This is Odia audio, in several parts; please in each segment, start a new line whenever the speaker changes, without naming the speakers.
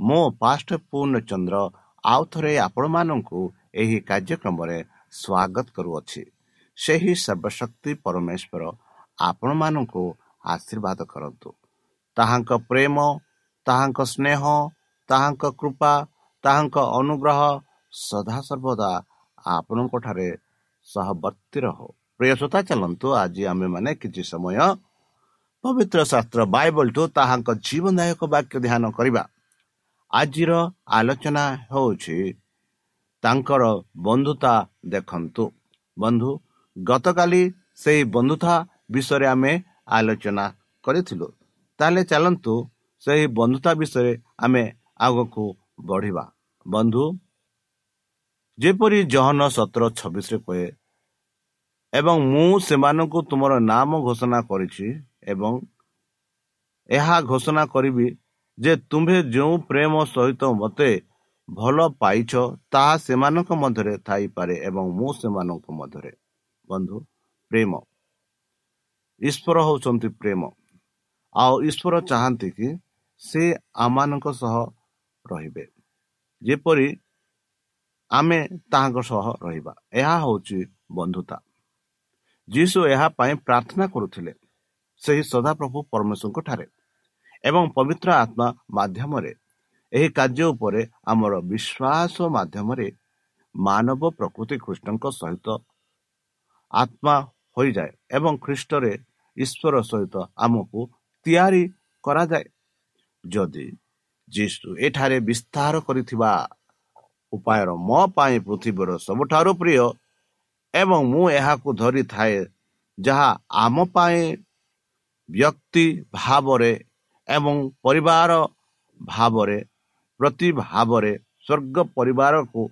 ମୁଁ ପାଷ୍ଟ ପୂର୍ଣ୍ଣଚନ୍ଦ୍ର ଆଉ ଥରେ ଆପଣମାନଙ୍କୁ ଏହି କାର୍ଯ୍ୟକ୍ରମରେ ସ୍ୱାଗତ କରୁଅଛି। ସେହି ସର୍ବଶକ୍ତି ପରମେଶ୍ୱର ଆପଣମାନଙ୍କୁ ଆଶୀର୍ବାଦ କରନ୍ତୁ। ତାହାଙ୍କ ପ୍ରେମ ତାହାଙ୍କ ସ୍ନେହ ତାହାଙ୍କ କୃପା ତାହାଙ୍କ ଅନୁଗ୍ରହ ସଦାସର୍ବଦା ଆପଣଙ୍କଠାରେ ସହବର୍ତ୍ତୀ ରହୁ। ପ୍ରିୟ ଶ୍ରୋତା ଚାଲନ୍ତୁ ଆଜି ଆମେମାନେ କିଛି ସମୟ ପବିତ୍ର ଶାସ୍ତ୍ର ବାଇବଲଠୁ ତାହାଙ୍କ ଜୀବନଦାୟକ ବାକ୍ୟ ଧ୍ୟାନ କରିବା। ଆଜିର ଆଲୋଚନା ହେଉଛି ତାଙ୍କର ବନ୍ଧୁତା ଦେଖନ୍ତୁ। ବନ୍ଧୁ ଗତକାଲି ସେହି ବନ୍ଧୁତା ବିଷୟରେ ଆମେ ଆଲୋଚନା କରିଥିଲୁ। ତାହେଲେ ଚାଲନ୍ତୁ ସେହି ବନ୍ଧୁତା ବିଷୟରେ ଆମେ ଆଗକୁ ବଢ଼ିବା। ବନ୍ଧୁ ଯେପରି ଜହନ ସତର ଛବିଶରେ କହେ ଏବଂ ମୁଁ ସେମାନଙ୍କୁ ତୁମର ନାମ ଘୋଷଣା କରିଛି ଏବଂ ଏହା ଘୋଷଣା କରିବି ଯେ ତୁମ୍ଭେ ଯେଉଁ ପ୍ରେମ ସହିତ ମୋତେ ଭଲ ପାଇଛ ତାହା ସେମାନଙ୍କ ମଧ୍ୟରେ ଥାଇପାରେ ଏବଂ ମୁଁ ସେମାନଙ୍କ ମଧ୍ୟରେ। ବନ୍ଧୁ ପ୍ରେମ। ଈଶ୍ୱର ହେଉଛନ୍ତି ପ୍ରେମ। ଆଉ ଈଶ୍ୱର ଚାହାନ୍ତି କି ସେ ଆମମାନଙ୍କ ସହ ରହିବେ। ଯେପରି ଆମେ ତାହାଙ୍କ ସହ ରହିବା ଏହା ହେଉଛି ବନ୍ଧୁତା। ଯୀଶୁ ଏହା ପାଇଁ ପ୍ରାର୍ଥନା କରୁଥିଲେ ସେହି ସଦାପ୍ରଭୁ ପରମେଶ୍ୱରଙ୍କ ଠାରେ। ଏବଂ ପବିତ୍ର ଆତ୍ମା ମାଧ୍ୟମରେ। ଏହି କାର୍ଯ୍ୟ ଉପରେ ଆମର ବିଶ୍ୱାସ ମାଧ୍ୟମରେ ମାନବ ପ୍ରକୃତି ଖ୍ରୀଷ୍ଟଙ୍କ ସହିତ ଆତ୍ମା ହୋଇଯାଏ ଏବଂ ଖ୍ରୀଷ୍ଟରେ ଈଶ୍ୱର ସହିତ ଆମକୁ ତିଆରି କରାଯାଏ। ଯଦି ଯୀଶୁ ଏଠାରେ ବିସ୍ତାର କରିଥିବା ଉପାୟର ମୋ ପାଇଁ ପୃଥିବୀର ସବୁଠାରୁ ପ୍ରିୟ ଏବଂ ମୁଁ ଏହାକୁ ଧରିଥାଏ ଯାହା ଆମ ପାଇଁ ବ୍ୟକ୍ତି ଭାବରେ ଏବଂ ପରିବାର ଭାବରେ ପ୍ରତି ଭାବରେ ସ୍ୱର୍ଗ ପରିବାରକୁ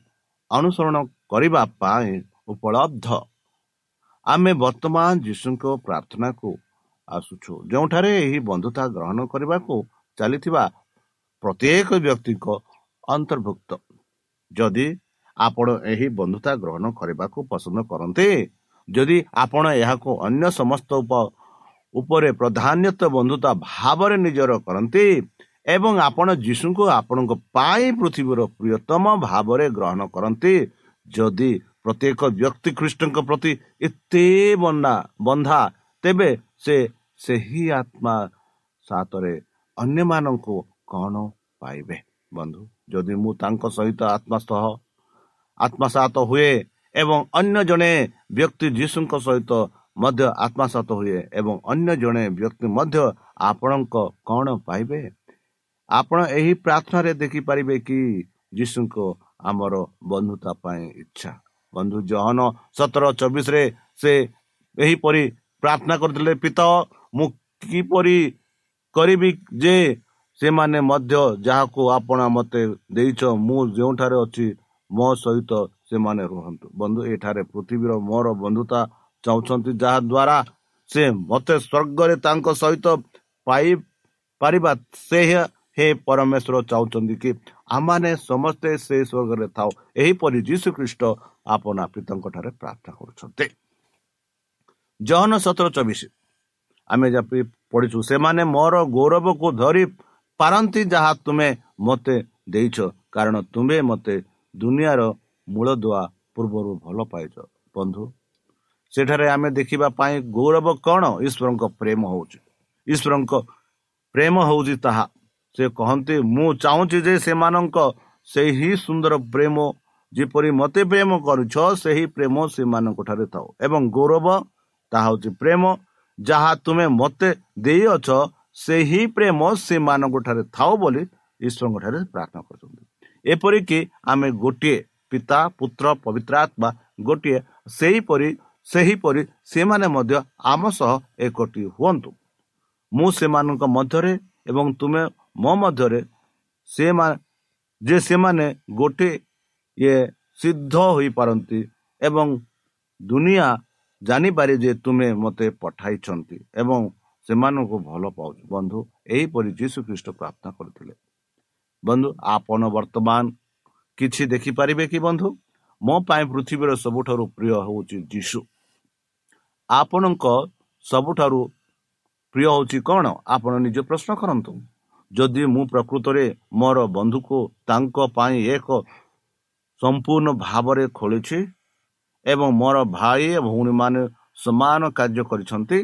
ଅନୁସରଣ କରିବା ପାଇଁ ଉପଲବ୍ଧ। ଆମେ ବର୍ତ୍ତମାନ ଯୀଶୁଙ୍କ ପ୍ରାର୍ଥନାକୁ ଆସୁଛୁ। ଯେଉଁଠାରେ ଏହି ବନ୍ଧୁତା ଗ୍ରହଣ କରିବାକୁ ଚାଲିଥିବା ପ୍ରତ୍ୟେକ ବ୍ୟକ୍ତିଙ୍କ ଅନ୍ତର୍ଭୁକ୍ତ। ଯଦି ଆପଣ ଏହି ବନ୍ଧୁତା ଗ୍ରହଣ କରିବାକୁ ପସନ୍ଦ କରନ୍ତି ଯଦି ଆପଣ ଏହାକୁ ଅନ୍ୟ ସମସ୍ତ ଉପ ଉପରେ ପ୍ରଧାନ୍ୟତଃ ବନ୍ଧୁତା ଭାବରେ ନିଜର କରନ୍ତି ଏବଂ ଆପଣ ଯୀଶୁଙ୍କୁ ଆପଣଙ୍କ ପାଇଁ ପୃଥିବୀର ପ୍ରିୟତମ ଭାବରେ ଗ୍ରହଣ କରନ୍ତି। ଯଦି ପ୍ରତ୍ୟେକ ବ୍ୟକ୍ତି ଖ୍ରୀଷ୍ଟଙ୍କ ପ୍ରତି ଏତେ ବନ୍ଧା ବନ୍ଧା ତେବେ ସେ ସେହି ଆତ୍ମା ସାତରେ ଅନ୍ୟମାନଙ୍କୁ କ'ଣ ପାଇବେ? ବନ୍ଧୁ ଯଦି ମୁଁ ତାଙ୍କ ସହିତ ଆତ୍ମା ସହ ଆତ୍ମସାତ ହୁଏ ଏବଂ ଅନ୍ୟ ଜଣେ ବ୍ୟକ୍ତି ଯୀଶୁଙ୍କ ସହିତ ମଧ୍ୟ ଆତ୍ମସାତ ହୁଏ ଏବଂ ଅନ୍ୟ ଜଣେ ବ୍ୟକ୍ତି ମଧ୍ୟ ଆପଣଙ୍କ କ'ଣ ପାଇବେ? ଆପଣ ଏହି ପ୍ରାର୍ଥନାରେ ଦେଖିପାରିବେ କି ଯୀଶୁଙ୍କ ଆମର ବନ୍ଧୁତା ପାଇଁ ଇଚ୍ଛା। ବନ୍ଧୁ ଜହନ ସତର ଚବିଶରେ ସେ ଏହିପରି ପ୍ରାର୍ଥନା କରିଥିଲେ ପିତ ମୁଁ କିପରି କରିବି ଯେ ସେମାନେ ମଧ୍ୟ ଯାହାକୁ ଆପଣ ମୋତେ ଦେଇଛ ମୁଁ ଯେଉଁଠାରେ ଅଛି ମୋ ସହିତ ସେମାନେ ରୁହନ୍ତୁ। ବନ୍ଧୁ ଏଠାରେ ପୃଥିବୀର ମୋର ବନ୍ଧୁତା ଚାହୁଁଛନ୍ତି ଯାହା ଦ୍ୱାରା ସେ ମୋତେ ସ୍ୱର୍ଗରେ ତାଙ୍କ ସହିତ ପାଇ ପାରିବା। ସେ ହେ ପରମେଶ୍ୱର ଚାହୁଁଛନ୍ତି କି ଆମମାନେ ସମସ୍ତେ ସେ ସ୍ୱର୍ଗରେ ଥାଉ। ଏହିପରି ଯୀଶୁ ଖ୍ରୀଷ୍ଟ ଆପଣା ପିତାଙ୍କ ଠାରେ ପ୍ରାର୍ଥନା କରୁଛନ୍ତି। ଜହନ ସତର ଚବିଶ। ଆମେ ଯାହା ପଢିଛୁ ସେମାନେ ମୋର ଗୌରବକୁ ଧରି ପାରନ୍ତି ଯାହା ତୁମେ ମୋତେ ଦେଇଛ କାରଣ ତୁମେ ମୋତେ ଦୁନିଆର ମୂଳଦୁଆ ପୂର୍ବରୁ ଭଲ ପାଇଛ। ବନ୍ଧୁ ସେଠାରେ ଆମେ ଦେଖିବା ପାଇଁ ଗୌରବ କ'ଣ? ଈଶ୍ୱରଙ୍କ ପ୍ରେମ ହେଉଛି। ଈଶ୍ୱରଙ୍କ ପ୍ରେମ ହେଉଛି ତାହା। ସେ କହନ୍ତି ମୁଁ ଚାହୁଁଛି ଯେ ସେମାନଙ୍କ ସେହି ସୁନ୍ଦର ପ୍ରେମ ଯେପରି ମୋତେ ପ୍ରେମ କରୁଛ ସେହି ପ୍ରେମ ସେମାନଙ୍କ ଠାରେ ଥାଉ। ଏବଂ ଗୌରବ ତାହା ହେଉଛି ପ୍ରେମ। ଯାହା ତୁମେ ମୋତେ ଦେଇଅଛ ସେହି ପ୍ରେମ ସେମାନଙ୍କ ଠାରେ ଥାଉ ବୋଲି ଈଶ୍ୱରଙ୍କ ଠାରେ ପ୍ରାର୍ଥନା କରୁଛନ୍ତି। ଏପରିକି ଆମେ ଗୋଟିଏ ପିତା ପୁତ୍ର ପବିତ୍ର ଆତ୍ମା ଗୋଟିଏ ସେହିପରି ସେହିପରି ସେମାନେ ମଧ୍ୟ ଆମ ସହ ଏକଟି ହୁଅନ୍ତୁ। ମୁଁ ସେମାନଙ୍କ ମଧ୍ୟରେ ଏବଂ ତୁମେ ମୋ ମଧ୍ୟରେ ସେମାନେ ଯେ ସେମାନେ ଗୋଟିଏ ଇଏ ସିଦ୍ଧ ହୋଇପାରନ୍ତି ଏବଂ ଦୁନିଆ ଜାଣିପାରେ ଯେ ତୁମେ ମୋତେ ପଠାଇଛନ୍ତି ଏବଂ ସେମାନଙ୍କୁ ଭଲ ପାଉଛି। ବନ୍ଧୁ ଏହିପରି ଯୀଶୁ ଖ୍ରୀଷ୍ଟ ପ୍ରାର୍ଥନା କରିଥିଲେ। ବନ୍ଧୁ ଆପଣ ବର୍ତ୍ତମାନ କିଛି ଦେଖିପାରିବେ କି ବନ୍ଧୁ? ମୋ ପାଇଁ ପୃଥିବୀର ସବୁଠାରୁ ପ୍ରିୟ ହେଉଛି ଯୀଶୁ। ଆପଣଙ୍କ ସବୁଠାରୁ ପ୍ରିୟ ହେଉଛି କ'ଣ? ଆପଣ ନିଜେ ପ୍ରଶ୍ନ କରନ୍ତୁ। ଯଦି ମୁଁ ପ୍ରକୃତରେ ମୋର ବନ୍ଧୁକୁ ତାଙ୍କ ପାଇଁ ଏକ ସମ୍ପୂର୍ଣ୍ଣ ଭାବରେ ଖୋଳିଛି ଏବଂ ମୋର ଭାଇ ଭଉଣୀମାନେ ସମାନ କାର୍ଯ୍ୟ କରିଛନ୍ତି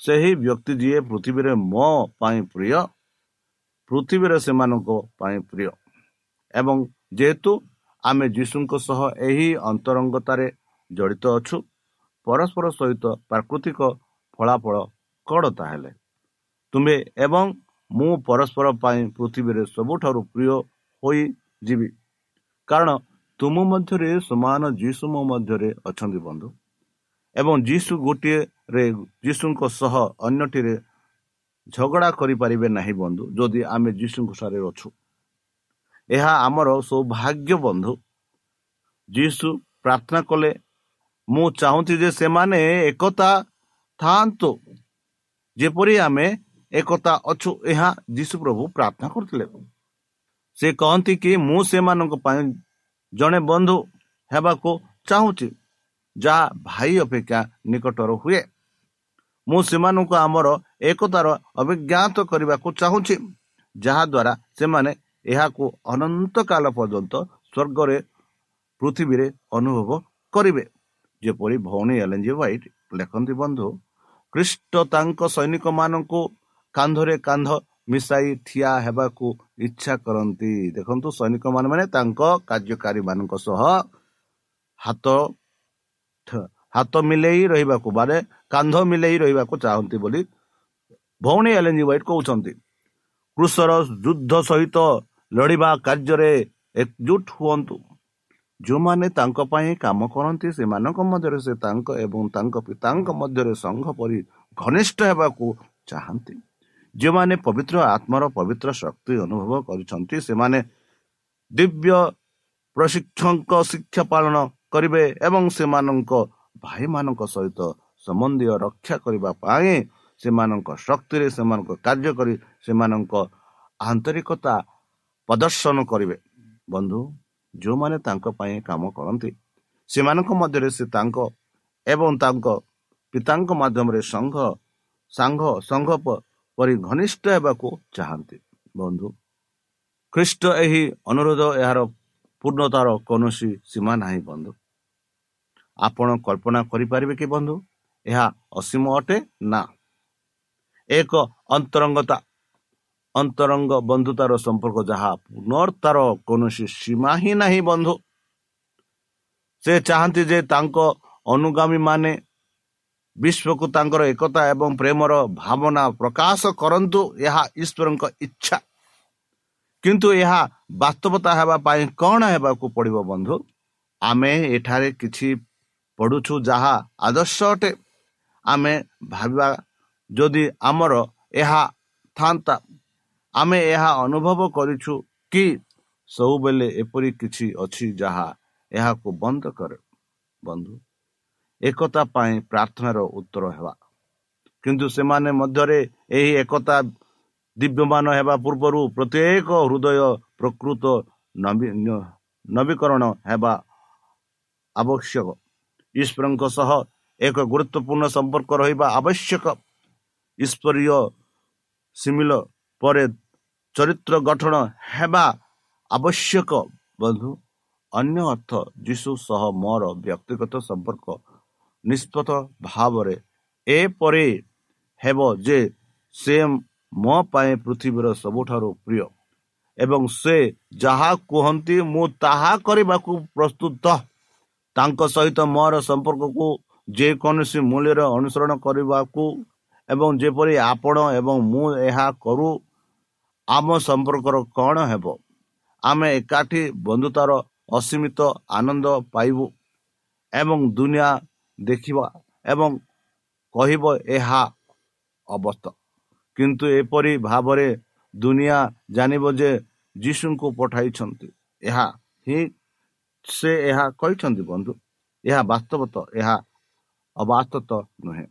ସେହି ବ୍ୟକ୍ତି ଯିଏ ପୃଥିବୀରେ ମୋ ପାଇଁ ପ୍ରିୟ ପୃଥିବୀରେ ସେମାନଙ୍କ ପାଇଁ ପ୍ରିୟ। ଏବଂ ଯେହେତୁ ଆମେ ଯୀଶୁଙ୍କ ସହ ଏହି ଅନ୍ତରଙ୍ଗତାରେ ଜଡ଼ିତ ଅଛୁ ପରସ୍ପର ସହିତ ପ୍ରାକୃତିକ ଫଳାଫଳ କ'ଣ ତାହେଲେ? ତୁମେ ଏବଂ ମୁଁ ପରସ୍ପର ପାଇଁ ପୃଥିବୀରେ ସବୁଠାରୁ ପ୍ରିୟ ହୋଇଯିବି। କାରଣ ତୁମ ମଧ୍ୟରେ ସମାନ ଯୀଶୁ ମୋ ମଧ୍ୟରେ ଅଛନ୍ତି ବନ୍ଧୁ। ଏବଂ ଯୀଶୁ ଗୋଟିଏରେ ଯୀଶୁଙ୍କ ସହ ଅନ୍ୟଟିରେ ଝଗଡ଼ା କରିପାରିବେ ନାହିଁ ବନ୍ଧୁ ଯଦି ଆମେ ଯୀଶୁଙ୍କ ସାରେ ଅଛୁ। ଏହା ଆମର ସୌଭାଗ୍ୟ ବନ୍ଧୁ। ଯୀଶୁ ପ୍ରାର୍ଥନା କଲେ ମୁଁ ଚାହୁଁଛି ଯେ ସେମାନେ ଏକତା ଥାଆନ୍ତୁ। ଯେପରି ଆମେ ଏକତା ଅଛୁ ଏହା ଯୀଶୁ ପ୍ରଭୁ ପ୍ରାର୍ଥନା କରୁଥିଲେ। ସେ କହନ୍ତି କି ମୁଁ ସେମାନଙ୍କ ପାଇଁ ଜଣେ ବନ୍ଧୁ ହେବାକୁ ଚାହୁଁଛି ଯାହା ଭାଇ ଅପେକ୍ଷା ନିକଟର ହୁଏ। ମୁଁ ସେମାନଙ୍କୁ ଆମର ଏକତାର ଅଭିଜ୍ଞାତ କରିବାକୁ ଚାହୁଁଛି ଯାହାଦ୍ୱାରା ସେମାନେ ଏହାକୁ ଅନନ୍ତ କାଳ ପର୍ଯ୍ୟନ୍ତ ସ୍ୱର୍ଗରେ ପୃଥିବୀରେ ଅନୁଭବ କରିବେ। ଯେପରି ଭଉଣୀ ଏଲେଞ୍ଜି ହ୍ୱାଇଟ୍ ଲେଖନ୍ତି ବନ୍ଧୁ ଖ୍ରୀଷ୍ଟ ତାଙ୍କ ସୈନିକମାନଙ୍କୁ କାନ୍ଧରେ କାନ୍ଧ ମିଶାଇ ଠିଆ ହେବାକୁ ଇଚ୍ଛା କରନ୍ତି। ଦେଖନ୍ତୁ ସୈନିକ ମାନେ ତାଙ୍କ କାର୍ଯ୍ୟକାରୀ ମାନଙ୍କ ସହ ହାତ ହାତ ମିଲେଇ ରହିବାକୁ ମାନେ କାନ୍ଧ ମିଲେଇ ରହିବାକୁ ଚାହାନ୍ତି ବୋଲି ଭଉଣୀ ଏଲେଞ୍ଜି ହ୍ୱାଇଟ୍ କହୁଛନ୍ତି। କୃଷର ଯୁଦ୍ଧ ସହିତ ଲଢ଼ିବା କାର୍ଯ୍ୟରେ ଏକଜୁଟ ହୁଅନ୍ତୁ। ଯେଉଁମାନେ ତାଙ୍କ ପାଇଁ କାମ କରନ୍ତି ସେମାନଙ୍କ ମଧ୍ୟରେ ସେ ତାଙ୍କ ଏବଂ ତାଙ୍କ ପିତାଙ୍କ ମଧ୍ୟରେ ସଂଘ ପରି ଘନିଷ୍ଠ ହେବାକୁ ଚାହାନ୍ତି। ଯେଉଁମାନେ ପବିତ୍ର ଆତ୍ମାର ପବିତ୍ର ଶକ୍ତି ଅନୁଭବ କରିଛନ୍ତି ସେମାନେ ଦିବ୍ୟ ପ୍ରଶିକ୍ଷକ ଶିକ୍ଷା ପାଳନ କରିବେ ଏବଂ ସେମାନଙ୍କ ଭାଇମାନଙ୍କ ସହିତ ସମ୍ବନ୍ଧୀୟ ରକ୍ଷା କରିବା ପାଇଁ ସେମାନଙ୍କ ଶକ୍ତିରେ ସେମାନଙ୍କ କାର୍ଯ୍ୟ କରି ସେମାନଙ୍କ ଆନ୍ତରିକତା ପ୍ରଦର୍ଶନ କରିବେ। ବନ୍ଧୁ ଯେଉଁମାନେ ତାଙ୍କ ପାଇଁ କାମ କରନ୍ତି ସେମାନଙ୍କ ମଧ୍ୟରେ ସେ ତାଙ୍କ ଏବଂ ତାଙ୍କ ପିତାଙ୍କ ମାଧ୍ୟମରେ ସଂଘ ସାଙ୍ଗ ସଂଘ ପରି ଘନିଷ୍ଠ ହେବାକୁ ଚାହାନ୍ତି। ବନ୍ଧୁ ଖ୍ରୀଷ୍ଟ ଏହି ଅନୁରୋଧ ଏହାର ପୂର୍ଣ୍ଣତାର କୌଣସି ସୀମା ନାହିଁ ବନ୍ଧୁ। ଆପଣ କଳ୍ପନା କରିପାରିବେ କି ବନ୍ଧୁ? ଏହା ଅସୀମ ଅଟେ ନା? ଏକ ଅନ୍ତରଙ୍ଗତା ଅନ୍ତରଙ୍ଗ ବନ୍ଧୁତାର ସମ୍ପର୍କ ଯାହା ପୁନର୍ତାର କୌଣସି ସୀମା ହିଁ ନାହିଁ ବନ୍ଧୁ। ସେ ଚାହାନ୍ତି ଯେ ତାଙ୍କ ଅନୁଗାମୀ ମାନେ ବିଶ୍ୱକୁ ତାଙ୍କର ଏକତା ଏବଂ ପ୍ରେମର ଭାବନା ପ୍ରକାଶ କରନ୍ତୁ ଏହା ଈଶ୍ୱରଙ୍କ ଇଚ୍ଛା। କିନ୍ତୁ ଏହା ବାସ୍ତବତା ହେବା ପାଇଁ କ'ଣ ହେବାକୁ ପଡ଼ିବ ବନ୍ଧୁ? ଆମେ ଏଠାରେ କିଛି ପଢ଼ୁଛୁ ଯାହା ଆଦର୍ଶ ଅଟେ। ଆମେ ଭାବିବା ଯଦି ଆମର ଏହା ଥାନ୍ତା ଆମେ ଏହା ଅନୁଭବ କରିଛୁ କି ସବୁବେଳେ ଏପରି କିଛି ଅଛି ଯାହା ଏହାକୁ ବନ୍ଦ କରେ। ବନ୍ଧୁ ଏକତା ପାଇଁ ପ୍ରାର୍ଥନାର ଉତ୍ତର ହେବା। କିନ୍ତୁ ସେମାନେ ମଧ୍ୟରେ ଏହି ଏକତା ଦିବ୍ୟମାନ ହେବା ପୂର୍ବରୁ ପ୍ରତ୍ୟେକ ହୃଦୟ ପ୍ରକୃତ ନବୀକରଣ ହେବା ଆବଶ୍ୟକ। ଈଶ୍ୱରଙ୍କ ସହ ଏକ ଗୁରୁତ୍ୱପୂର୍ଣ୍ଣ ସମ୍ପର୍କ ରହିବା ଆବଶ୍ୟକ। ଈଶ୍ୱରୀୟ ସିମିଲ ପରେ ଚରିତ୍ର ଗଠନ ହେବା ଆବଶ୍ୟକ ବନ୍ଧୁ। ଅନ୍ୟ ଅର୍ଥ ଯୀଶୁ ସହ ମୋର ବ୍ୟକ୍ତିଗତ ସମ୍ପର୍କ ନିଷ୍ପତ୍ତ ଭାବରେ ଏପରି ହେବ ଯେ ସେ ମୋ ପାଇଁ ପୃଥିବୀର ସବୁଠାରୁ ପ୍ରିୟ ଏବଂ ସେ ଯାହା କୁହନ୍ତି ମୁଁ ତାହା କରିବାକୁ ପ୍ରସ୍ତୁତ। ତାଙ୍କ ସହିତ ମୋର ସମ୍ପର୍କକୁ ଯେକୌଣସି ମୂଲ୍ୟରେ ଅନୁସରଣ କରିବାକୁ ଏବଂ ଯେପରି ଆପଣ ଏବଂ ମୁଁ ଏହା କରୁ ଆମ ସମ୍ପର୍କର କ'ଣ ହେବ? ଆମେ ଏକାଠି ବନ୍ଧୁତାର ଅସୀମିତ ଆନନ୍ଦ ପାଇବୁ ଏବଂ ଦୁନିଆ ଦେଖିବା ଏବଂ କହିବ ଏହା ଅବସ୍ଥା। କିନ୍ତୁ ଏପରି ଭାବରେ ଦୁନିଆ ଜାଣିବ ଯେ ଯୀଶୁଙ୍କୁ ପଠାଇଛନ୍ତି। ଏହା ହିଁ ସେ ଏହା କହିଛନ୍ତି ବନ୍ଧୁ। ଏହା ବାସ୍ତବତ ଏହା ଅବାସ୍ତତ ନୁହେଁ।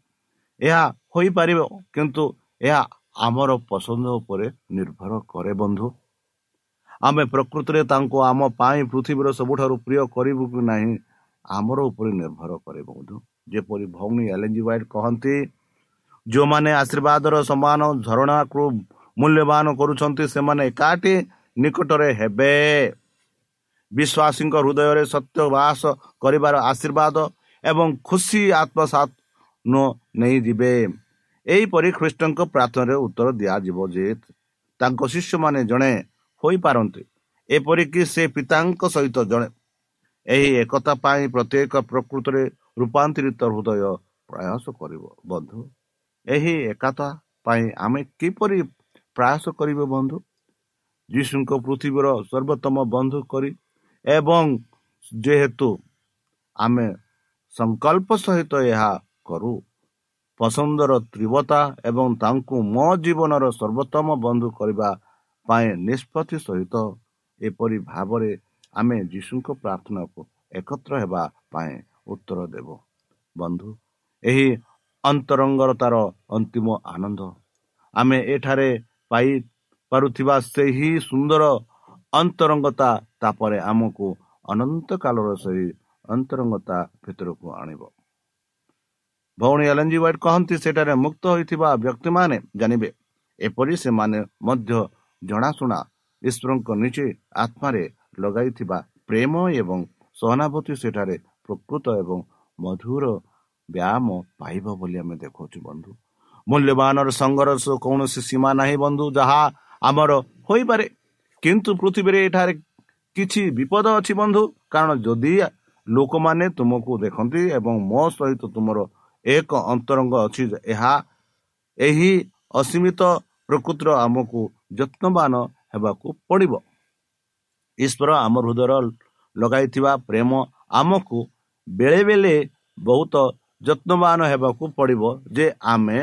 ଏହା ହୋଇପାରିବ କିନ୍ତୁ ଏହା ଆମର ପସନ୍ଦ ଉପରେ ନିର୍ଭର କରେ ବନ୍ଧୁ। ଆମେ ପ୍ରକୃତିରେ ତାଙ୍କୁ ଆମ ପାଇଁ ପୃଥିବୀର ସବୁଠାରୁ ପ୍ରିୟ କରିବୁ କି ନାହିଁ ଆମର ଉପରେ ନିର୍ଭର କରେ ବନ୍ଧୁ। ଯେପରି ଭଉଣୀ ଏଲେଞ୍ଜି ୱାଇଟ୍ କହନ୍ତି ଯେଉଁମାନେ ଆଶୀର୍ବାଦର ସମାନ ଝରଣାକୁ ମୂଲ୍ୟବାନ କରୁଛନ୍ତି ସେମାନେ ଏକାଠି ନିକଟରେ ହେବେ। ବିଶ୍ୱାସୀଙ୍କ ହୃଦୟରେ ସତ୍ୟ ବାସ କରିବାର ଆଶୀର୍ବାଦ ଏବଂ ଖୁସି ଆତ୍ମସାତ ନେଇଯିବେ। ଏହିପରି ଖ୍ରୀଷ୍ଟଙ୍କ ପ୍ରାର୍ଥନାରେ ଉତ୍ତର ଦିଆଯିବ ଯେ ତାଙ୍କ ଶିଷ୍ୟମାନେ ଜଣେ ହୋଇପାରନ୍ତି। ଏପରିକି ସେ ପିତାଙ୍କ ସହିତ ଜଣେ। ଏହି ଏକତା ପାଇଁ ପ୍ରତ୍ୟେକ ପ୍ରକୃତରେ ରୂପାନ୍ତରିତ ହୃଦୟ ପ୍ରୟାସ କରିବ। ବନ୍ଧୁ ଏହି ଏକତା ପାଇଁ ଆମେ କିପରି ପ୍ରୟାସ କରିବେ ବନ୍ଧୁ? ଯୀଶୁଙ୍କ ପୃଥିବୀର ସର୍ବୋତ୍ତମ ବନ୍ଧୁ କରି ଏବଂ ଯେହେତୁ ଆମେ ସଂକଳ୍ପ ସହିତ ଏହା କରୁ ପସନ୍ଦର ତୀବ୍ରତା ଏବଂ ତାଙ୍କୁ ମୋ ଜୀବନର ସର୍ବୋତ୍ତମ ବନ୍ଧୁ କରିବା ପାଇଁ ନିଷ୍ପତ୍ତି ସହିତ ଏପରି ଭାବରେ ଆମେ ଯୀଶୁଙ୍କ ପ୍ରାର୍ଥନାକୁ ଏକତ୍ର ହେବା ପାଇଁ ଉତ୍ତର ଦେବ। ବନ୍ଧୁ ଏହି ଅନ୍ତରଙ୍ଗତାର ଅନ୍ତିମ ଆନନ୍ଦ। ଆମେ ଏଠାରେ ପାଇପାରୁଥିବା ସେହି ସୁନ୍ଦର ଅନ୍ତରଙ୍ଗତା ତାପରେ ଆମକୁ ଅନନ୍ତ କାଳର ସେହି ଅନ୍ତରଙ୍ଗତା ଭିତରକୁ ଆଣିବ। ଭଉଣୀ ଏଲଏନଜି ୱାଇଟ୍ କହନ୍ତି ସେଠାରେ ମୁକ୍ତ ହୋଇଥିବା ବ୍ୟକ୍ତିମାନେ ଜାଣିବେ। ଏପରି ସେମାନେ ମଧ୍ୟ ଜଣାଶୁଣା ଈଶ୍ୱରଙ୍କ ନିଜେ ଆତ୍ମାରେ ଲଗାଇଥିବା ପ୍ରେମ ଏବଂ ସହାନୁଭୂତି ସେଠାରେ ପ୍ରକୃତ ଏବଂ ମଧୁର ବ୍ୟାୟାମ ପାଇବ ବୋଲି ଆମେ ଦେଖାଉଛୁ ବନ୍ଧୁ। ମୂଲ୍ୟବାନର ସଂଘର୍ଷ କୌଣସି ସୀମା ନାହିଁ ବନ୍ଧୁ ଯାହା ଆମର ହୋଇପାରେ। କିନ୍ତୁ ପୃଥିବୀରେ ଏଠାରେ କିଛି ବିପଦ ଅଛି ବନ୍ଧୁ। କାରଣ ଯଦି ଲୋକମାନେ ତୁମକୁ ଦେଖନ୍ତି ଏବଂ ମୋ ସହିତ ତୁମର ଏକ ଅନ୍ତରଙ୍ଗ ଅଛି ଏହା ଏହି ଅସୀମିତ ପ୍ରକୃତିର ଆମକୁ ଯତ୍ନବାନ ହେବାକୁ ପଡ଼ିବ। ଈଶ୍ୱର ଆମ ହୃଦୟର ଲଗାଇଥିବା ପ୍ରେମ ଆମକୁ ବେଳେବେଳେ ବହୁତ ଯତ୍ନବାନ ହେବାକୁ ପଡ଼ିବ ଯେ ଆମେ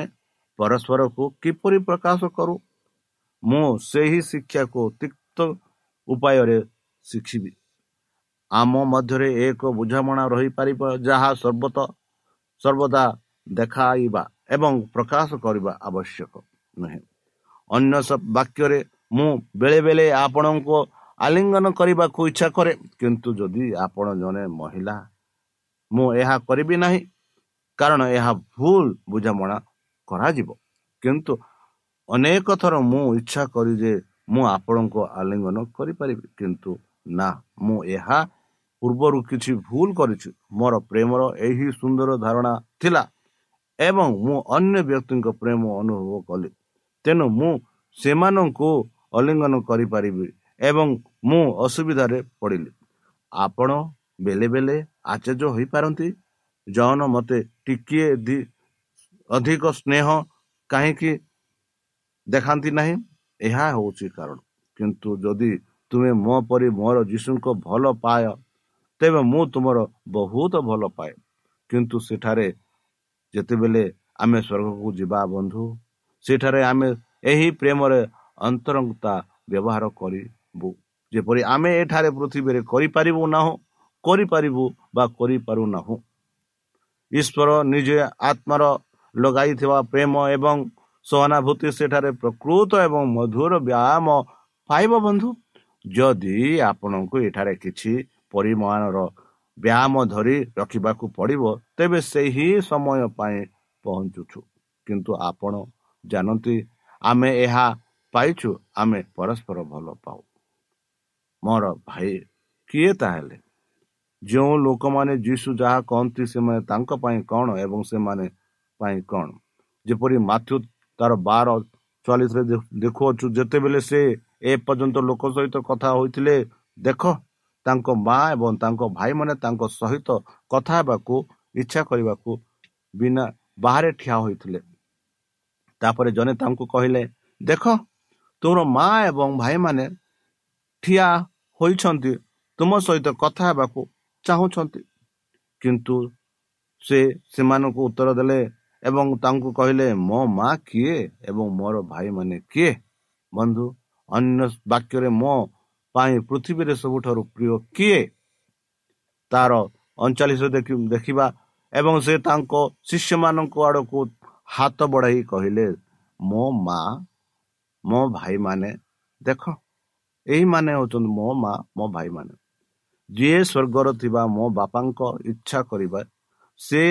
ପରସ୍ପରକୁ କିପରି ପ୍ରକାଶ କରୁ। ମୁଁ ସେହି ଶିକ୍ଷାକୁ ତିକ୍ତ ଉପାୟରେ ଶିଖିବି। ଆମ ମଧ୍ୟରେ ଏକ ବୁଝାମଣା ରହିପାରିବ ଯାହା ସର୍ବତ ସର୍ବଦା ଦେଖାଇବା ଏବଂ ପ୍ରକାଶ କରିବା ଆବଶ୍ୟକ ନୁହେଁ ଅନ୍ୟ ବାକ୍ୟରେ ମୁଁ ବେଳେବେଳେ ଆପଣଙ୍କୁ ଆଲିଙ୍ଗନ କରିବାକୁ ଇଚ୍ଛା କରେ କିନ୍ତୁ ଯଦି ଆପଣ ଜଣେ ମହିଳା ମୁଁ ଏହା କରିବି ନାହିଁ କାରଣ ଏହା ଭୁଲ ବୁଝାମଣା କରାଯିବ। କିନ୍ତୁ ଅନେକ ଥର ମୁଁ ଇଚ୍ଛା କରି ଯେ ମୁଁ ଆପଣଙ୍କୁ ଆଲିଙ୍ଗନ କରିପାରିବି କିନ୍ତୁ ନା ମୁଁ ଏହା ପୂର୍ବରୁ କିଛି ଭୁଲ କରିଛି। ମୋର ପ୍ରେମର ଏହି ସୁନ୍ଦର ଧାରଣା ଥିଲା ଏବଂ ମୁଁ ଅନ୍ୟ ବ୍ୟକ୍ତିଙ୍କ ପ୍ରେମ ଅନୁଭବ କଲି। ତେଣୁ ମୁଁ ସେମାନଙ୍କୁ ଅଲିଙ୍ଗନ କରିପାରିବି ଏବଂ ମୁଁ ଅସୁବିଧାରେ ପଡ଼ିଲି। ଆପଣ ବେଳେ ବେଳେ ଆଚର୍ଯ୍ୟ ହୋଇପାରନ୍ତି। ଜନ ମୋତେ ଟିକିଏ ଅଧିକ ସ୍ନେହ କାହିଁକି ଦେଖାନ୍ତି ନାହିଁ ଏହା ହେଉଛି କାରଣ। କିନ୍ତୁ ଯଦି ତୁମେ ମୋ ପରି ମୋର ଯୀଶୁଙ୍କ ଭଲ ପାଏ ତେବେ ମୁଁ ତୁମର ବହୁତ ଭଲ ପାଏ। କିନ୍ତୁ ସେଠାରେ ଯେତେବେଳେ ଆମେ ସ୍ୱର୍ଗକୁ ଯିବା ବନ୍ଧୁ ସେଠାରେ ଆମେ ଏହି ପ୍ରେମରେ ଅନ୍ତରଙ୍ଗତା ବ୍ୟବହାର କରିବୁ। ଯେପରି ଆମେ ଏଠାରେ ପୃଥିବୀରେ କରିପାରିବୁ ନାହୁଁ କରିପାରିବୁ ବା କରିପାରୁନାହୁଁ ଈଶ୍ୱର ନିଜେ ଆତ୍ମାର ଲଗାଇଥିବା ପ୍ରେମ ଏବଂ ସହାନୁଭୂତି ସେଠାରେ ପ୍ରକୃତ ଏବଂ ମଧୁର ବ୍ୟାୟାମ ପାଇବ ବନ୍ଧୁ। ଯଦି ଆପଣଙ୍କୁ ଏଠାରେ କିଛି ପରିମାଣର ବ୍ୟାୟାମ ଧରି ରଖିବାକୁ ପଡ଼ିବ ତେବେ ସେହି ସମୟ ପାଇଁ ପହଞ୍ଚୁଛୁ। କିନ୍ତୁ ଆପଣ ଜାଣନ୍ତି ଆମେ ଏହା ପାଇଛୁ ଆମେ ପରସ୍ପର ଭଲ ପାଉ। ମୋର ଭାଇ କିଏ ତାହେଲେ? ଯେଉଁ ଲୋକମାନେ ଯୀଶୁ ଯାହା କହନ୍ତି ସେମାନେ ତାଙ୍କ ପାଇଁ କ'ଣ ଏବଂ ସେମାନେ ପାଇଁ କ'ଣ? ଯେପରି ମାଥ୍ୟୁ ତାର ବାର ଚାଳିଶରେ ଦେଖୁଅଛୁ ଯେତେବେଳେ ସେ ଏ ପର୍ଯ୍ୟନ୍ତ ଲୋକ ସହିତ କଥା ହୋଇଥିଲେ ଦେଖ ତାଙ୍କ ମା ଏବଂ ତାଙ୍କ ଭାଇମାନେ ତାଙ୍କ ସହିତ କଥା ହେବାକୁ ଇଚ୍ଛା କରିବାକୁ ବିନା ବାହାରେ ଠିଆ ହୋଇଥିଲେ। ତାପରେ ଜଣେ ତାଙ୍କୁ କହିଲେ ଦେଖ ତୁମର ମା ଏବଂ ଭାଇମାନେ ଠିଆ ହୋଇଛନ୍ତି ତୁମ ସହିତ କଥା ହେବାକୁ ଚାହୁଁଛନ୍ତି କିନ୍ତୁ ସେ ସେମାନଙ୍କୁ ଉତ୍ତର ଦେଲେ ଏବଂ ତାଙ୍କୁ କହିଲେ ମୋ ମା କିଏ ଏବଂ ମୋର ଭାଇମାନେ କିଏ? ବନ୍ଧୁ ଅନ୍ୟ ବାକ୍ୟରେ ମୋ ପାଇଁ ପୃଥିବୀରେ ସବୁଠାରୁ ପ୍ରିୟ କିଏ? ତାର ଅଣଚାଳିଶ ଦେଖିବା ଏବଂ ସେ ତାଙ୍କ ଶିଷ୍ୟମାନଙ୍କ ଆଡ଼କୁ ହାତ ବଢ଼ାଇ କହିଲେ ମୋ ମା ମୋ ଭାଇମାନେ ଦେଖ ଏହିମାନେ ହେଉଛନ୍ତି ମୋ ମା ମୋ ଭାଇମାନେ। ଯିଏ ସ୍ୱର୍ଗର ଥିବା ମୋ ବାପାଙ୍କ ଇଚ୍ଛା କରିବା ସେ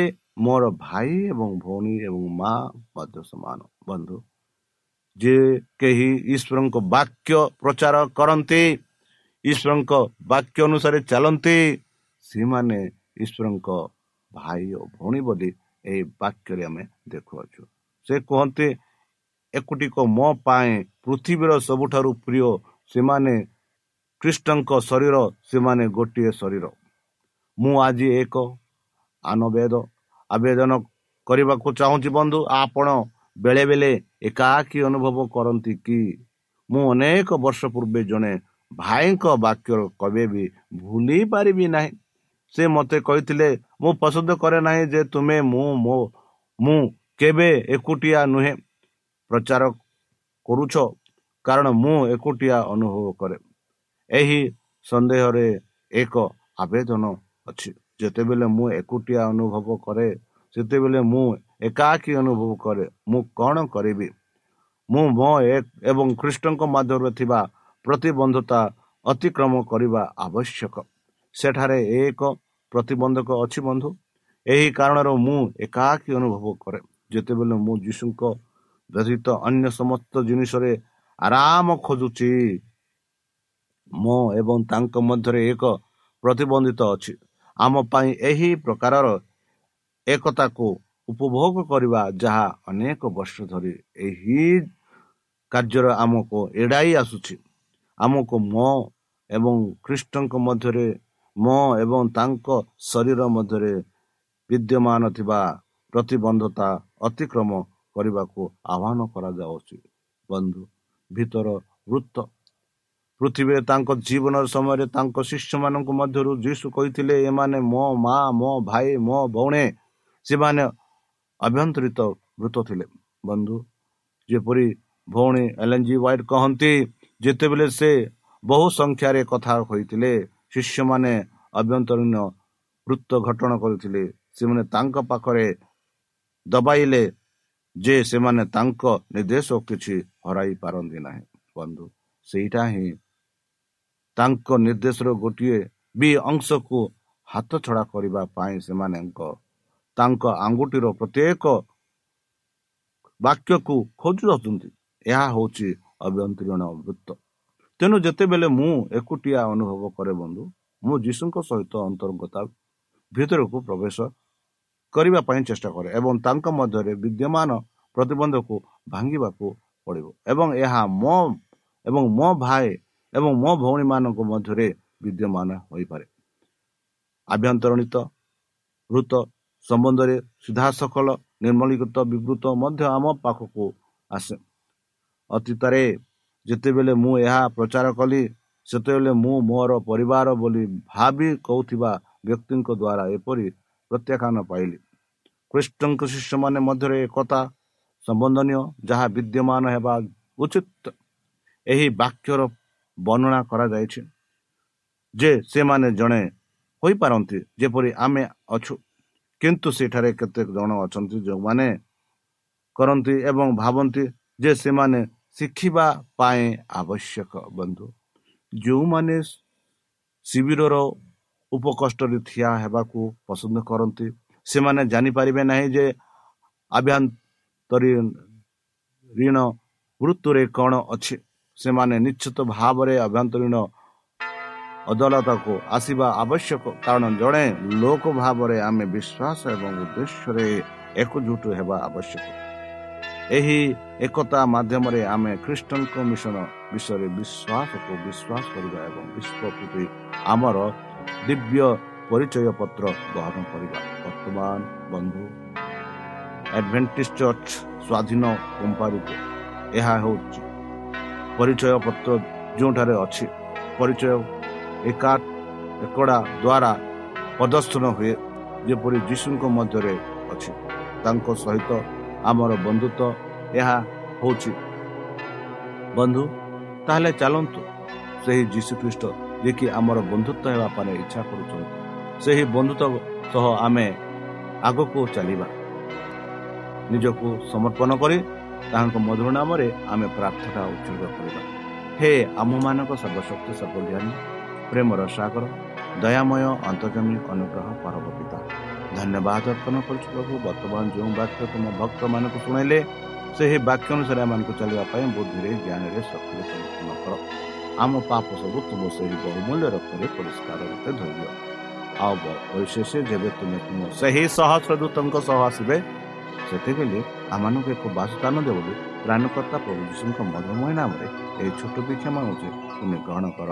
ମୋର ଭାଇ ଏବଂ ଭଉଣୀ ଏବଂ ମା ମଧ୍ୟ ସମାନ। ବନ୍ଧୁ ଯେ କେହି ଈଶ୍ୱରଙ୍କ ବାକ୍ୟ ପ୍ରଚାର କରନ୍ତି ଈଶ୍ୱରଙ୍କ ବାକ୍ୟ ଅନୁସାରେ ଚାଲନ୍ତି ସେମାନେ ଈଶ୍ୱରଙ୍କ ଭାଇ ଓ ଭଉଣୀ ବୋଲି ଏହି ବାକ୍ୟରେ ଆମେ ଦେଖୁଅଛୁ। ସେ କୁହନ୍ତି ଏକୁଟିକ ମୋ ପାଇଁ ପୃଥିବୀର ସବୁଠାରୁ ପ୍ରିୟ ସେମାନେ ଖ୍ରୀଷ୍ଟଙ୍କ ଶରୀର ସେମାନେ ଗୋଟିଏ ଶରୀର। ମୁଁ ଆଜି ଏକ ଆନବେଦ ଆବେଦନ କରିବାକୁ ଚାହୁଁଛି ବନ୍ଧୁ ଆପଣ ବେଳେ ବେଳେ ଏକାକୀ ଅନୁଭବ କରନ୍ତି କି? ମୁଁ ଅନେକ ବର୍ଷ ପୂର୍ବେ ଜଣେ ଭାଇଙ୍କ ବାକ୍ୟ କବେ ବି ଭୁଲି ପାରିବି ନାହିଁ। ସେ ମୋତେ କହିଥିଲେ ମୁଁ ପସନ୍ଦ କରେ ନାହିଁ ଯେ ତୁମେ ମୁଁ ମୋ ମୁଁ କେବେ ଏକୁଟିଆ ନୁହେଁ। ପ୍ରଚାର କରୁଛ କାରଣ ମୁଁ ଏକୁଟିଆ ଅନୁଭବ କରେ। ଏହି ସନ୍ଦେହରେ ଏକ ଆବେଦନ ଅଛି। ଯେତେବେଳେ ମୁଁ ଏକୁଟିଆ ଅନୁଭବ କରେ ସେତେବେଳେ ମୁଁ ଏକାକୀ ଅନୁଭବ କରେ। ମୁଁ କ'ଣ କରିବି? ମୁଁ ମୋ ଏବଂ ଖ୍ରୀଷ୍ଟଙ୍କ ମଧ୍ୟରେ ଥିବା ପ୍ରତିବନ୍ଧତା ଅତିକ୍ରମ କରିବା ଆବଶ୍ୟକ। ସେଠାରେ ଏକ ପ୍ରତିବନ୍ଧକ ଅଛି ବନ୍ଧୁ। ଏହି କାରଣରୁ ମୁଁ ଏକାକୀ ଅନୁଭବ କରେ। ଯେତେବେଳେ ମୁଁ ଯୀଶୁଙ୍କ ବ୍ୟତୀତ ଅନ୍ୟ ସମସ୍ତ ଜିନିଷରେ ଆରାମ ଖୋଜୁଛି ମୋ ଏବଂ ତାଙ୍କ ମଧ୍ୟରେ ଏକ ପ୍ରତିବନ୍ଧିତ ଅଛି। ଆମ ପାଇଁ ଏହି ପ୍ରକାରର ଏକତାକୁ ଉପଭୋଗ କରିବା ଯାହା ଅନେକ ବର୍ଷ ଧରି ଏହି କାର୍ଯ୍ୟରେ ଆମକୁ ଏଡ଼ାଇ ଆସୁଛି। ଆମକୁ ମୋ ଏବଂ ଖ୍ରୀଷ୍ଟଙ୍କ ମଧ୍ୟରେ ମୋ ଏବଂ ତାଙ୍କ ଶରୀର ମଧ୍ୟରେ ବିଦ୍ୟମାନ ଥିବା ପ୍ରତିବନ୍ଧତା ଅତିକ୍ରମ କରିବାକୁ ଆହ୍ୱାନ କରାଯାଉଛି। ବନ୍ଧୁ ଭିତର ବୃତ୍ତ। ପୃଥିବୀରେ ତାଙ୍କ ଜୀବନ ସମୟରେ ତାଙ୍କ ଶିଷ୍ୟମାନଙ୍କ ମଧ୍ୟରୁ ଯୀଶୁ କହିଥିଲେ ଏମାନେ ମୋ ମା ମୋ ଭାଇ ମୋ ଭଉଣୀ ସେମାନେ ଅଭ୍ୟନ୍ତରିତ ବୃତ ଥିଲେ। ବନ୍ଧୁ ଯେପରି ଭଉଣୀ ଏଲ୍ ଜି ୱାଇଟ୍ କହନ୍ତି ଯେତେବେଳେ ସେ ବହୁ ସଂଖ୍ୟାରେ କଥା ହୋଇଥିଲେ ଶିଷ୍ୟମାନେ ଆଭ୍ୟନ୍ତରୀଣ ବୃତ୍ତ ଘଟଣା କରିଥିଲେ। ସେମାନେ ତାଙ୍କ ପାଖରେ ଦବାଇଲେ ଯେ ସେମାନେ ତାଙ୍କ ନିର୍ଦ୍ଦେଶ କିଛି ହରାଇ ପାରନ୍ତି ନାହିଁ। ବନ୍ଧୁ ସେଇଟା ହିଁ ତାଙ୍କ ନିର୍ଦ୍ଦେଶର ଗୋଟିଏ ବି ଅଂଶକୁ ହାତ ଛଡ଼ା କରିବା ପାଇଁ ସେମାନଙ୍କ ତାଙ୍କ ଆଙ୍ଗୁଠିର ପ୍ରତ୍ୟେକ ବାକ୍ୟକୁ ଖୋଜୁ ଆସୁଛନ୍ତି ଏହା ହେଉଛି ଅଭ୍ୟନ୍ତରୀଣ ବୃତ୍ତ। ତେଣୁ ଯେତେବେଳେ ମୁଁ ଏକୁଟିଆ ଅନୁଭବ କରେ ବନ୍ଧୁ ମୁଁ ଯୀଶୁଙ୍କ ସହିତ ଅନ୍ତର୍ଗତା ଭିତରକୁ ପ୍ରବେଶ କରିବା ପାଇଁ ଚେଷ୍ଟା କରେ ଏବଂ ତାଙ୍କ ମଧ୍ୟରେ ବିଦ୍ୟମାନ ପ୍ରତିବନ୍ଧକୁ ଭାଙ୍ଗିବାକୁ ପଡ଼ିବ ଏବଂ ଏହା ମୋ ଏବଂ ମୋ ଭାଇ ଏବଂ ମୋ ଭଉଣୀମାନଙ୍କ ମଧ୍ୟରେ ବିଦ୍ୟମାନ ହୋଇପାରେ। ଆଭ୍ୟନ୍ତରଣିତ ହୃତ ସମ୍ବନ୍ଧରେ ସିଧାସଖଲ ନିର୍ମଳୀକୃତ ବିବୃତ ମଧ୍ୟ ଆମ ପାଖକୁ ଆସେ। ଅତୀତରେ ଯେତେବେଳେ ମୁଁ ଏହା ପ୍ରଚାର କଲି ସେତେବେଳେ ମୁଁ ମୋର ପରିବାର ବୋଲି ଭାବି କହୁଥିବା ବ୍ୟକ୍ତିଙ୍କ ଦ୍ୱାରା ଏପରି ପ୍ରତ୍ୟାଖ୍ୟାନ ପାଇଲି। ଖ୍ରୀଷ୍ଟଙ୍କ ଶିଷ୍ୟମାନେ ମଧ୍ୟରେ ଏକତା ସମ୍ବନ୍ଧନୀୟ ଯାହା ବିଦ୍ୟମାନ ହେବା ଉଚିତ ଏହି ବାକ୍ୟର ବର୍ଣ୍ଣନା କରାଯାଇଛି ଯେ ସେମାନେ ଜଣେ ହୋଇପାରନ୍ତି ଯେପରି ଆମେ ଅଛୁ। କିନ୍ତୁ ସେଠାରେ କେତେ ଜଣ ଅଛନ୍ତି ଯେଉଁମାନେ କରନ୍ତି ଏବଂ ଭାବନ୍ତି ଯେ ସେମାନେ ଶିଖିବା ପାଇଁ ଆବଶ୍ୟକ ବନ୍ଧୁ ଯେଉଁମାନେ ଶିବିରର ଉପକଷ୍ଟରେ ଠିଆ ହେବାକୁ ପସନ୍ଦ କରନ୍ତି ସେମାନେ ଜାଣିପାରିବେ ନାହିଁ ଯେ ଆଭ୍ୟନ୍ତରୀଣ ମୃତ୍ୟୁରେ କ'ଣ ଅଛି ସେମାନେ ନିଶ୍ଚିତ ଭାବରେ ଆଭ୍ୟନ୍ତରୀଣ ଅଦାଲତକୁ ଆସିବା ଆବଶ୍ୟକ କାରଣ ଜଣେ ଲୋକ ଭାବରେ ଆମେ ବିଶ୍ୱାସ ଏବଂ ଉଦ୍ଦେଶ୍ୟରେ ଏକଜୁଟ ହେବା ଆବଶ୍ୟକ ଏହି ଏକତା ମାଧ୍ୟମରେ ଆମେ ଖ୍ରୀଷ୍ଟଙ୍କ ମିଶନ ବିଷୟରେ ବିଶ୍ୱାସକୁ ବିଶ୍ୱାସ କରିବା ଏବଂ ବିଶ୍ୱ ପ୍ରତି ଆମର ଦିବ୍ୟ ପରିଚୟ ପତ୍ର ଗ୍ରହଣ କରିବା ବର୍ତ୍ତମାନ ବନ୍ଧୁ ଆଡଭେଣ୍ଟିସ୍ ଚର୍ଚ୍ଚ ସ୍ୱାଧୀନ କମ୍ପାନୀକୁ ଏହା ହେଉଛି ପରିଚୟ ପତ୍ର ଯେଉଁଠାରେ ଅଛି ପରିଚୟ ଏକା ଏକଡ଼ା ଦ୍ୱାରା ପ୍ରଦର୍ଶନ ହୁଏ ଯେପରି ଯୀଶୁଙ୍କ ମଧ୍ୟରେ ଅଛି ତାଙ୍କ ସହିତ ଆମର ବନ୍ଧୁତ୍ୱ ଏହା ହେଉଛି। ବନ୍ଧୁ ତାହେଲେ ଚାଲନ୍ତୁ। ସେହି ଯୀଶୁଖ୍ରୀଷ୍ଟ ଯିଏକି ଆମର ବନ୍ଧୁତ୍ୱ ହେବା ପାଇଁ ଇଚ୍ଛା କରୁଛନ୍ତି। ସେହି ବନ୍ଧୁତ୍ୱ ସହ ଆମେ ଆଗକୁ ଚାଲିବା। ନିଜକୁ ସମର୍ପଣ କରି ତାହାଙ୍କ ମଧୁର ନାମରେ ଆମେ ପ୍ରାର୍ଥନା ଉତ୍ସର୍ଗ କରିବା। ହେ ଆମମାନଙ୍କ ସର୍ବଶକ୍ତି ସର୍ବଜ୍ଞାନୀ ପ୍ରେମର ସାଗର ଦୟାମୟ ଅନ୍ତର୍ଜମୀ ଅନୁଗ୍ରହ ପରବ ପିତା। ଧନ୍ୟବାଦ ଅର୍ପଣ କରୁଛୁ ପ୍ରଭୁ ବର୍ତ୍ତମାନ ଯେଉଁ ବାକ୍ୟ ତୁମ ଭକ୍ତମାନଙ୍କୁ ଶୁଣାଇଲେ ସେହି ବାକ୍ୟ ଅନୁସାରେ ଏମାନଙ୍କୁ ଚାଲିବା ପାଇଁ ବୁଦ୍ଧିରେ ଜ୍ଞାନରେ ଶକ୍ତିରେ ପରିପୂର୍ଣ୍ଣ କର। ଆମ ପାପ ସବୁ ତୁମ ସେହି ବହୁମୂଲ୍ୟ ରକ୍ତରେ ପରିଷ୍କାର ରୂପେ ଧରିବ ଆଉ ପରିଶେଷ ଯେବେ ତୁମେ ତୁମ ସେହି ସହସ୍ର ଦୂତଙ୍କ ସହ ଆସିବେ ସେତେବେଳେ ଆମମାନଙ୍କୁ ଏକ ବାସସ୍ଥାନ ଦେବ ବୋଲି ପ୍ରାଣକର୍ତ୍ତା ପ୍ରଭୁ ଯୀଶୁଙ୍କ ମଧୁମୟ ନାମରେ ଏହି ଛୋଟ ବିକ୍ଷମ ହେଉଛି ତୁମେ ଗ୍ରହଣ କର।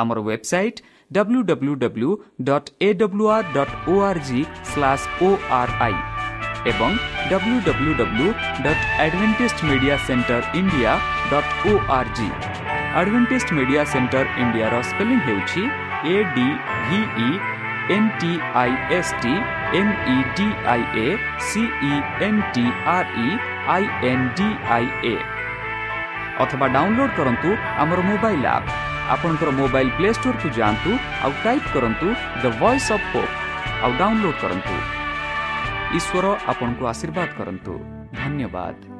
ଆମର website W W W dot A W R dot O R G slash O R I ଏବଂ W W W dot Adventist media centre India dot O R G Adventist media centre ଇଣ୍ଡିଆର ସ୍ପେଲିଂ ହେଉଛି A D V E N T I S T M E D I A C E N T R E I N D I A ଅଥବା ଡାଉନଲୋଡ୍ କରନ୍ତୁ ଆମର ମୋବାଇଲ୍ ଆପ୍ ଆପଣଙ୍କର ମୋବାଇଲ୍ ପ୍ଲେ ଷ୍ଟୋରକୁ ଯାଆନ୍ତୁ ଆଉ ଟାଇପ୍ କରନ୍ତୁ ଦ ଭଏସ୍ ଅଫ୍ ପୋପ୍ ଆଉ ଡାଉନଲୋଡ୍ କରନ୍ତୁ। ଈଶ୍ୱର ଆପଣଙ୍କୁ ଆଶୀର୍ବାଦ କରନ୍ତୁ। ଧନ୍ୟବାଦ।